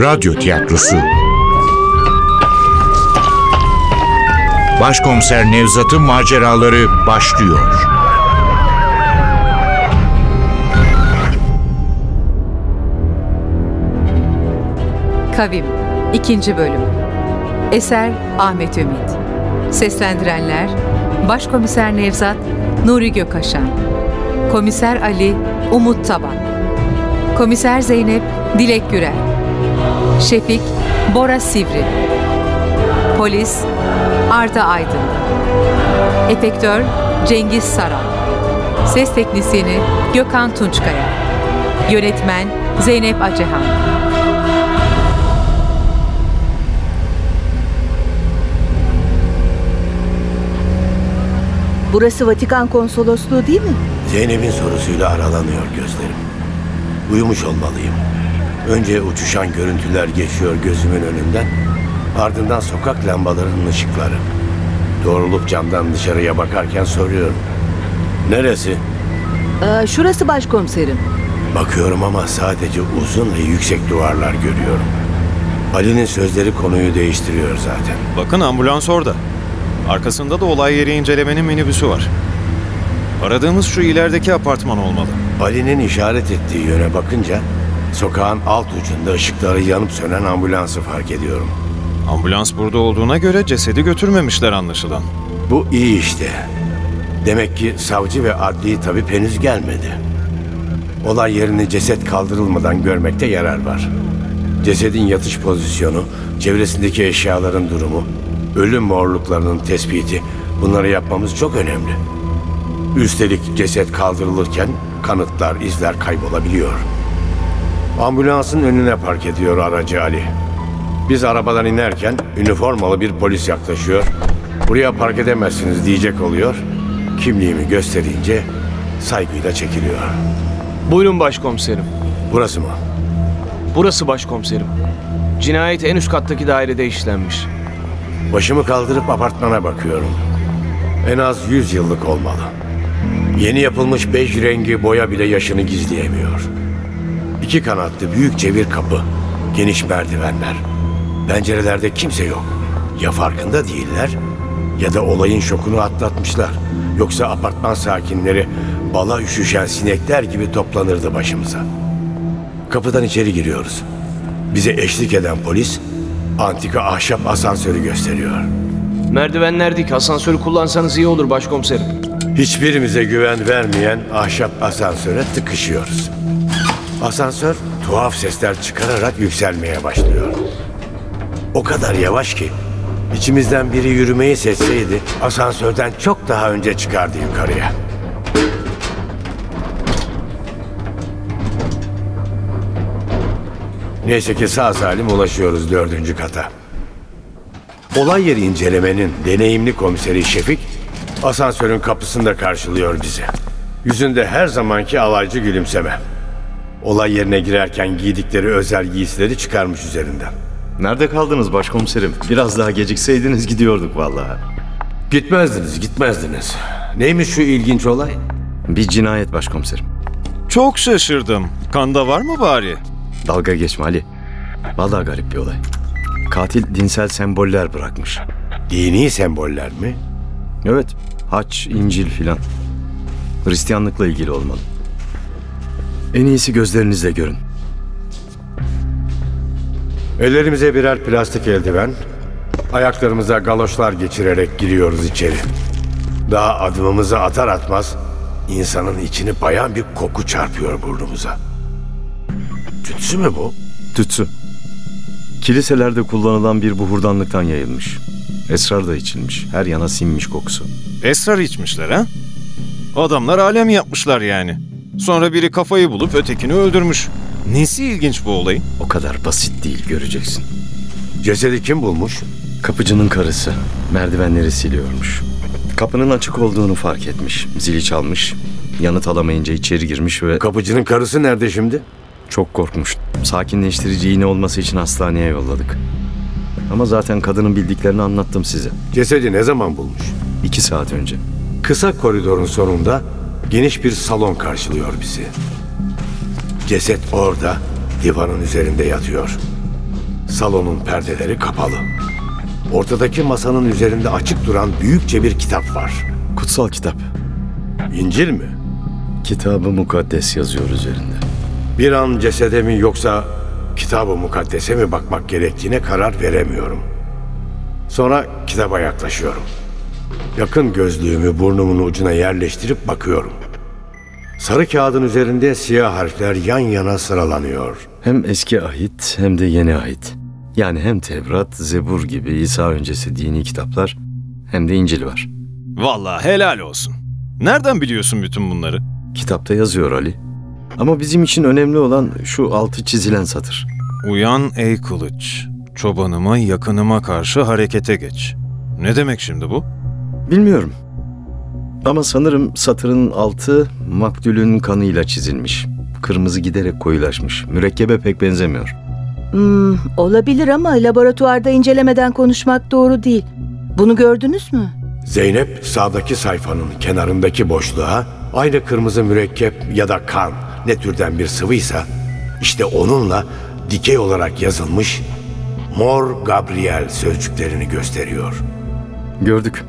Radyo Tiyatrosu. Başkomiser Nevzat'ın maceraları başlıyor. Kavim 2. Bölüm. Eser Ahmet Ümit. Seslendirenler Başkomiser Nevzat Nuri Gökaşan Komiser Ali Umut Taban. Komiser Zeynep Dilek Gürel Şefik Bora Sivri Polis Arda Aydın Efektör Cengiz Saral Ses Teknisini Gökhan Tunçkaya Yönetmen Zeynep Acehan Burası Vatikan konsolosluğu değil mi? Zeynep'in sorusuyla aralanıyor gözlerim. Uyumuş olmalıyım. Önce uçuşan görüntüler geçiyor gözümün önünden. Ardından sokak lambalarının ışıkları. Doğrulup camdan dışarıya bakarken soruyorum. Neresi? Ee, şurası başkomiserim. Bakıyorum ama sadece uzun ve yüksek duvarlar görüyorum. Ali'nin sözleri konuyu değiştiriyor zaten. Bakın ambulans orada. Arkasında da olay yeri incelemenin minibüsü var. Aradığımız şu ilerideki apartman olmalı. Ali'nin işaret ettiği yöne bakınca sokağın alt ucunda ışıkları yanıp sönen ambulansı fark ediyorum. Ambulans burada olduğuna göre cesedi götürmemişler anlaşılan. Bu iyi işte. Demek ki savcı ve adli tabip henüz gelmedi. Olay yerini ceset kaldırılmadan görmekte yarar var. Cesedin yatış pozisyonu, çevresindeki eşyaların durumu, ölüm morluklarının tespiti bunları yapmamız çok önemli. Üstelik ceset kaldırılırken kanıtlar, izler kaybolabiliyor. Ambulansın önüne park ediyor aracı Ali. Biz arabadan inerken üniformalı bir polis yaklaşıyor. Buraya park edemezsiniz diyecek oluyor. Kimliğimi gösterince saygıyla çekiliyor. Buyurun başkomiserim. Burası mı? Burası başkomiserim. Cinayet en üst kattaki dairede işlenmiş. Başımı kaldırıp apartmana bakıyorum. En az 100 yıllık olmalı. Yeni yapılmış bej rengi boya bile yaşını gizleyemiyor. İki kanatlı büyükçe bir kapı, geniş merdivenler. Pencerelerde kimse yok. Ya farkında değiller ya da olayın şokunu atlatmışlar. Yoksa apartman sakinleri bala üşüşen sinekler gibi toplanırdı başımıza. Kapıdan içeri giriyoruz. Bize eşlik eden polis antika ahşap asansörü gösteriyor. Merdivenlerdeki asansörü kullansanız iyi olur başkomiserim. Hiçbirimize güven vermeyen ahşap asansöre tıkışıyoruz. Asansör tuhaf sesler çıkararak yükselmeye başlıyor. O kadar yavaş ki içimizden biri yürümeyi seçseydi asansörden çok daha önce çıkardı yukarıya. Neyse ki sağ salim ulaşıyoruz dördüncü kata. Olay yeri incelemenin deneyimli komiseri Şefik asansörün kapısında karşılıyor bizi. Yüzünde her zamanki alaycı gülümseme. Olay yerine girerken giydikleri özel giysileri çıkarmış üzerinden. Nerede kaldınız başkomiserim? Biraz daha gecikseydiniz gidiyorduk vallahi. Gitmezdiniz, gitmezdiniz. Neymiş şu ilginç olay? Bir cinayet başkomiserim. Çok şaşırdım. Kanda var mı bari? Dalga geçme Ali. Vallahi garip bir olay. Katil dinsel semboller bırakmış. Dini semboller mi? Evet, haç, İncil filan. Hristiyanlıkla ilgili olmalı. En iyisi gözlerinizle görün. Ellerimize birer plastik eldiven, ayaklarımıza galoşlar geçirerek giriyoruz içeri. Daha adımımızı atar atmaz insanın içini bayan bir koku çarpıyor burnumuza. Tütsü mü bu? Tütsü. Kiliselerde kullanılan bir buhurdanlıktan yayılmış. Esrar da içilmiş. Her yana sinmiş kokusu. Esrar içmişler ha? Adamlar alem yapmışlar yani. Sonra biri kafayı bulup ötekini öldürmüş. Nesi ilginç bu olayın? O kadar basit değil göreceksin. Cesedi kim bulmuş? Kapıcının karısı merdivenleri siliyormuş. Kapının açık olduğunu fark etmiş. Zili çalmış. Yanıt alamayınca içeri girmiş ve Kapıcının karısı nerede şimdi? çok korkmuş. Sakinleştirici iğne olması için hastaneye yolladık. Ama zaten kadının bildiklerini anlattım size. Cesedi ne zaman bulmuş? İki saat önce. Kısa koridorun sonunda geniş bir salon karşılıyor bizi. Ceset orada, divanın üzerinde yatıyor. Salonun perdeleri kapalı. Ortadaki masanın üzerinde açık duran büyükçe bir kitap var. Kutsal kitap. İncil mi? Kitabı mukaddes yazıyor üzerinde. Bir an cesede mi yoksa kitab-ı mukaddese mi bakmak gerektiğine karar veremiyorum. Sonra kitaba yaklaşıyorum. Yakın gözlüğümü burnumun ucuna yerleştirip bakıyorum. Sarı kağıdın üzerinde siyah harfler yan yana sıralanıyor. Hem eski ahit hem de yeni ahit. Yani hem Tevrat, Zebur gibi İsa öncesi dini kitaplar hem de İncil var. Vallahi helal olsun. Nereden biliyorsun bütün bunları? Kitapta yazıyor Ali. Ama bizim için önemli olan şu altı çizilen satır. Uyan ey kılıç, çobanıma yakınıma karşı harekete geç. Ne demek şimdi bu? Bilmiyorum. Ama sanırım satırın altı maktulün kanıyla çizilmiş. Kırmızı giderek koyulaşmış. Mürekkebe pek benzemiyor. Hmm, olabilir ama laboratuvarda incelemeden konuşmak doğru değil. Bunu gördünüz mü? Zeynep sağdaki sayfanın kenarındaki boşluğa aynı kırmızı mürekkep ya da kan ne türden bir sıvıysa işte onunla dikey olarak yazılmış Mor Gabriel sözcüklerini gösteriyor. Gördük.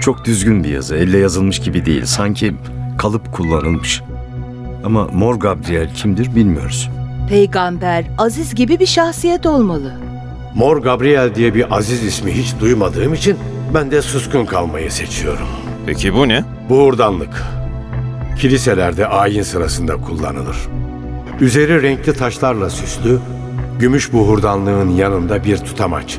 Çok düzgün bir yazı. Elle yazılmış gibi değil. Sanki kalıp kullanılmış. Ama Mor Gabriel kimdir bilmiyoruz. Peygamber, aziz gibi bir şahsiyet olmalı. Mor Gabriel diye bir aziz ismi hiç duymadığım için ben de suskun kalmayı seçiyorum. Peki bu ne? Buğurdanlık. Kiliselerde ayin sırasında kullanılır. Üzeri renkli taşlarla süslü, gümüş buhurdanlığın yanında bir tutamaç.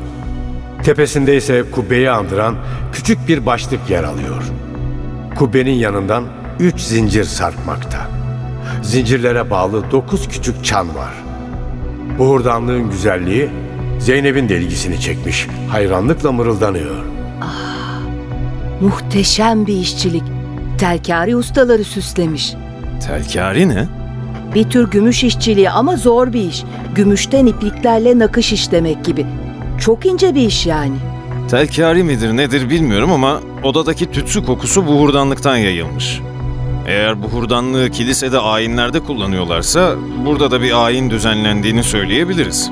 Tepesinde ise kubbeyi andıran küçük bir başlık yer alıyor. Kubbenin yanından üç zincir sarkmakta. Zincirlere bağlı dokuz küçük çan var. Buhurdanlığın güzelliği Zeynep'in de ilgisini çekmiş. Hayranlıkla mırıldanıyor. Muhteşem bir işçilik. Telkari ustaları süslemiş. Telkari ne? Bir tür gümüş işçiliği ama zor bir iş. Gümüşten ipliklerle nakış işlemek gibi. Çok ince bir iş yani. Telkari midir nedir bilmiyorum ama odadaki tütsü kokusu buhurdanlıktan yayılmış. Eğer buhurdanlığı kilisede ayinlerde kullanıyorlarsa burada da bir ayin düzenlendiğini söyleyebiliriz.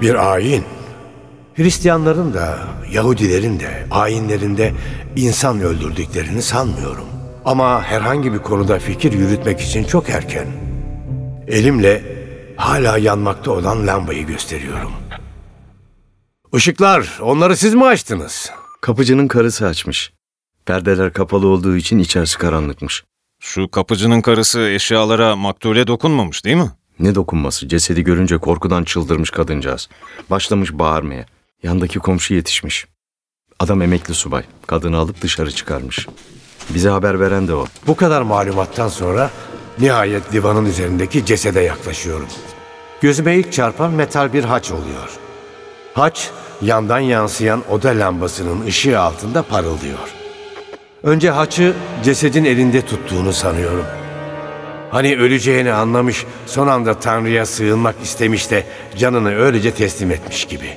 Bir ayin. Hristiyanların da Yahudilerin de ayinlerinde insan öldürdüklerini sanmıyorum. Ama herhangi bir konuda fikir yürütmek için çok erken. Elimle hala yanmakta olan lambayı gösteriyorum. Işıklar, onları siz mi açtınız? Kapıcının karısı açmış. Perdeler kapalı olduğu için içerisi karanlıkmış. Şu kapıcının karısı eşyalara maktule dokunmamış değil mi? Ne dokunması? Cesedi görünce korkudan çıldırmış kadıncağız. Başlamış bağırmaya. Yandaki komşu yetişmiş. Adam emekli subay. Kadını alıp dışarı çıkarmış. Bize haber veren de o. Bu kadar malumattan sonra nihayet divanın üzerindeki cesede yaklaşıyorum. Gözüme ilk çarpan metal bir haç oluyor. Haç yandan yansıyan oda lambasının ışığı altında parıldıyor. Önce haçı cesedin elinde tuttuğunu sanıyorum. Hani öleceğini anlamış, son anda Tanrı'ya sığınmak istemiş de canını öylece teslim etmiş gibi.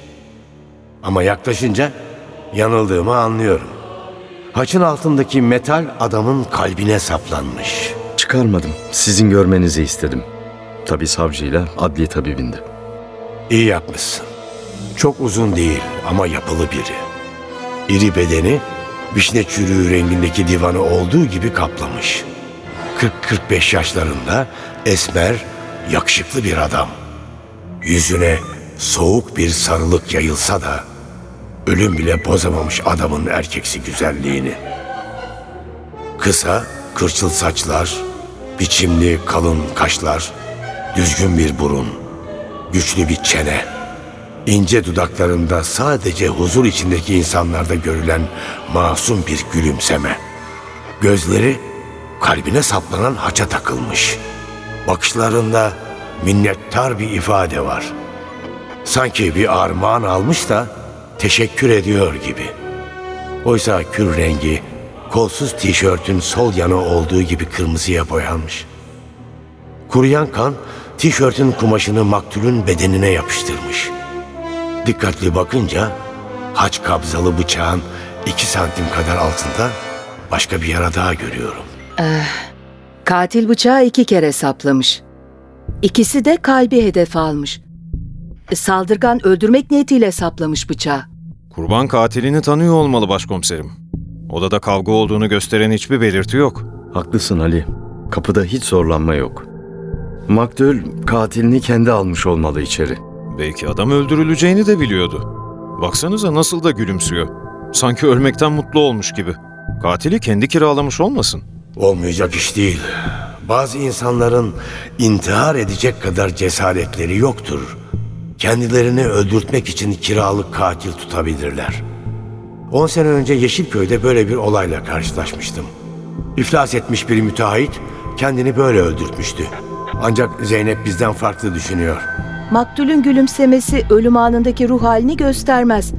Ama yaklaşınca yanıldığımı anlıyorum. Haçın altındaki metal adamın kalbine saplanmış. Çıkarmadım. Sizin görmenizi istedim. Tabii savcıyla adli tabibinde. İyi yapmışsın. Çok uzun değil ama yapılı biri. İri bedeni vişne çürüğü rengindeki divanı olduğu gibi kaplamış. 40-45 yaşlarında esmer, yakışıklı bir adam. Yüzüne soğuk bir sarılık yayılsa da ölüm bile bozamamış adamın erkeksi güzelliğini. Kısa, kırçıl saçlar, biçimli kalın kaşlar, düzgün bir burun, güçlü bir çene, ince dudaklarında sadece huzur içindeki insanlarda görülen masum bir gülümseme. Gözleri kalbine saplanan haça takılmış. Bakışlarında minnettar bir ifade var. Sanki bir armağan almış da teşekkür ediyor gibi. Oysa kür rengi kolsuz tişörtün sol yanı olduğu gibi kırmızıya boyanmış. Kuruyan kan tişörtün kumaşını maktulün bedenine yapıştırmış. Dikkatli bakınca haç kabzalı bıçağın iki santim kadar altında başka bir yara daha görüyorum. Katil bıçağı iki kere saplamış. İkisi de kalbi hedef almış. E, Saldırgan öldürmek niyetiyle saplamış bıçağı. Kurban katilini tanıyor olmalı başkomiserim. Odada kavga olduğunu gösteren hiçbir belirti yok. Haklısın Ali. Kapıda hiç zorlanma yok. Maktul katilini kendi almış olmalı içeri. Belki adam öldürüleceğini de biliyordu. Baksanıza nasıl da gülümsüyor. Sanki ölmekten mutlu olmuş gibi. Katili kendi kiralamış olmasın. Olmayacak iş değil. Bazı insanların intihar edecek kadar cesaretleri yoktur. Kendilerini öldürtmek için kiralık katil tutabilirler. 10 sene önce Yeşilköy'de böyle bir olayla karşılaşmıştım. İflas etmiş bir müteahhit kendini böyle öldürtmüştü. Ancak Zeynep bizden farklı düşünüyor. Maktulün gülümsemesi ölüm anındaki ruh halini göstermez.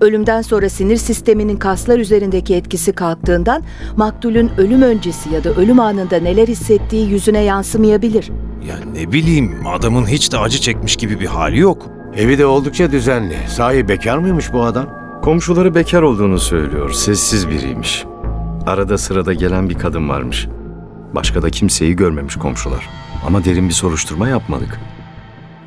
Ölümden sonra sinir sisteminin kaslar üzerindeki etkisi kalktığından maktulün ölüm öncesi ya da ölüm anında neler hissettiği yüzüne yansımayabilir. Ya ne bileyim adamın hiç de acı çekmiş gibi bir hali yok. Evi de oldukça düzenli. Sahi bekar mıymış bu adam? Komşuları bekar olduğunu söylüyor. Sessiz biriymiş. Arada sırada gelen bir kadın varmış. Başka da kimseyi görmemiş komşular. Ama derin bir soruşturma yapmadık.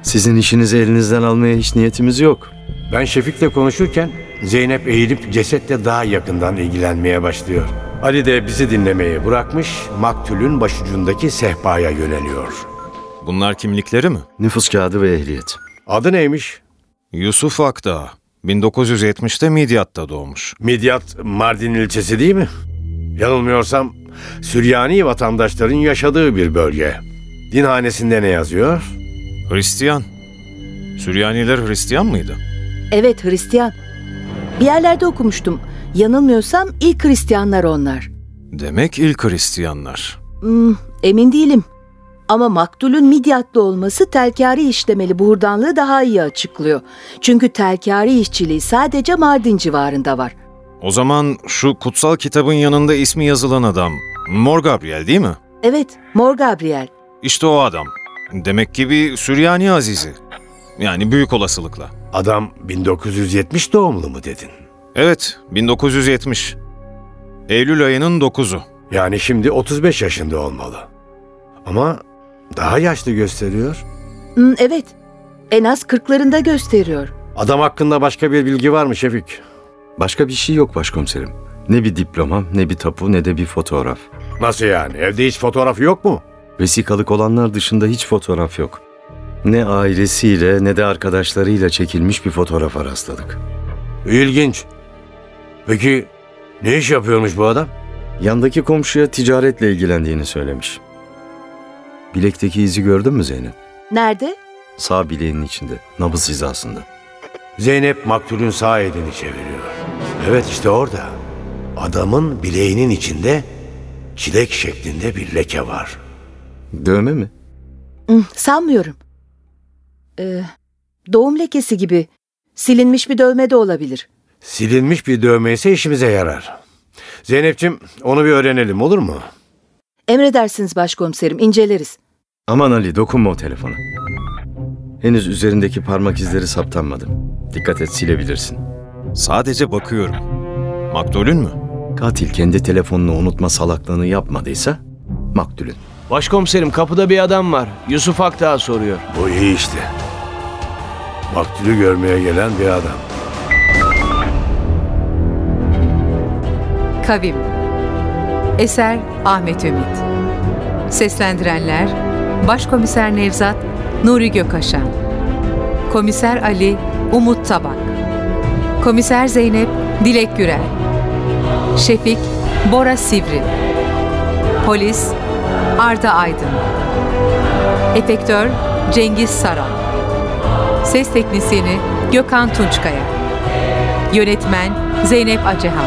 Sizin işinizi elinizden almaya hiç niyetimiz yok. Ben Şefik'le konuşurken Zeynep eğilip cesetle daha yakından ilgilenmeye başlıyor. Ali de bizi dinlemeyi bırakmış, maktulün başucundaki sehpaya yöneliyor. Bunlar kimlikleri mi? Nüfus kağıdı ve ehliyet. Adı neymiş? Yusuf Akdağ. 1970'te Midyat'ta doğmuş. Midyat, Mardin ilçesi değil mi? Yanılmıyorsam Süryani vatandaşların yaşadığı bir bölge. Dinhanesinde ne yazıyor? Hristiyan. Süryaniler Hristiyan mıydı? Evet Hristiyan. Bir yerlerde okumuştum. Yanılmıyorsam ilk Hristiyanlar onlar. Demek ilk Hristiyanlar. Hmm, emin değilim. Ama maktulün Midyatlı olması telkari işlemeli buhurdanlığı daha iyi açıklıyor. Çünkü telkari işçiliği sadece Mardin civarında var. O zaman şu kutsal kitabın yanında ismi yazılan adam Mor Gabriel değil mi? Evet, Mor Gabriel. İşte o adam. Demek ki bir Süryani Azizi. Yani büyük olasılıkla. Adam 1970 doğumlu mu dedin? Evet, 1970. Eylül ayının 9'u. Yani şimdi 35 yaşında olmalı. Ama daha yaşlı gösteriyor. Hmm, evet, en az kırklarında gösteriyor. Adam hakkında başka bir bilgi var mı Şefik? Başka bir şey yok başkomiserim. Ne bir diploma, ne bir tapu, ne de bir fotoğraf. Nasıl yani? Evde hiç fotoğrafı yok mu? Vesikalık olanlar dışında hiç fotoğraf yok. Ne ailesiyle ne de arkadaşlarıyla çekilmiş bir fotoğrafa rastladık. İlginç. Peki ne iş yapıyormuş bu adam? Yandaki komşuya ticaretle ilgilendiğini söylemiş. Bilekteki izi gördün mü Zeynep? Nerede? Sağ bileğinin içinde, nabız hizasında. Zeynep maktulün sağ elini çeviriyor. Evet işte orada. Adamın bileğinin içinde çilek şeklinde bir leke var. Dövme mi? Hmm, sanmıyorum. Ee, doğum lekesi gibi. Silinmiş bir dövme de olabilir. Silinmiş bir dövme ise işimize yarar. Zeynep'ciğim onu bir öğrenelim olur mu? Emredersiniz başkomiserim, inceleriz. Aman Ali dokunma o telefona. Henüz üzerindeki parmak izleri saptanmadı. Dikkat et silebilirsin. Sadece bakıyorum. Maktulün mü? Katil kendi telefonunu unutma salaklığını yapmadıysa maktulün. Başkomiserim kapıda bir adam var. Yusuf Akdağ soruyor. Bu iyi işte. Maktulü görmeye gelen bir adam. Kavim Eser Ahmet Ümit Seslendirenler Başkomiser Nevzat Nuri Gökaşan Komiser Ali Umut Tabak Komiser Zeynep Dilek Gürel Şefik Bora Sivri Polis Arda Aydın. Efektör Cengiz Saran. Ses Teknisini Gökhan Tunçkaya. Yönetmen Zeynep Acehan.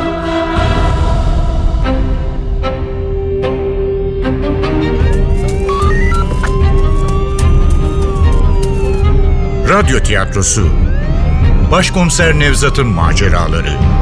Radyo tiyatrosu. Başkomiser Nevzat'ın maceraları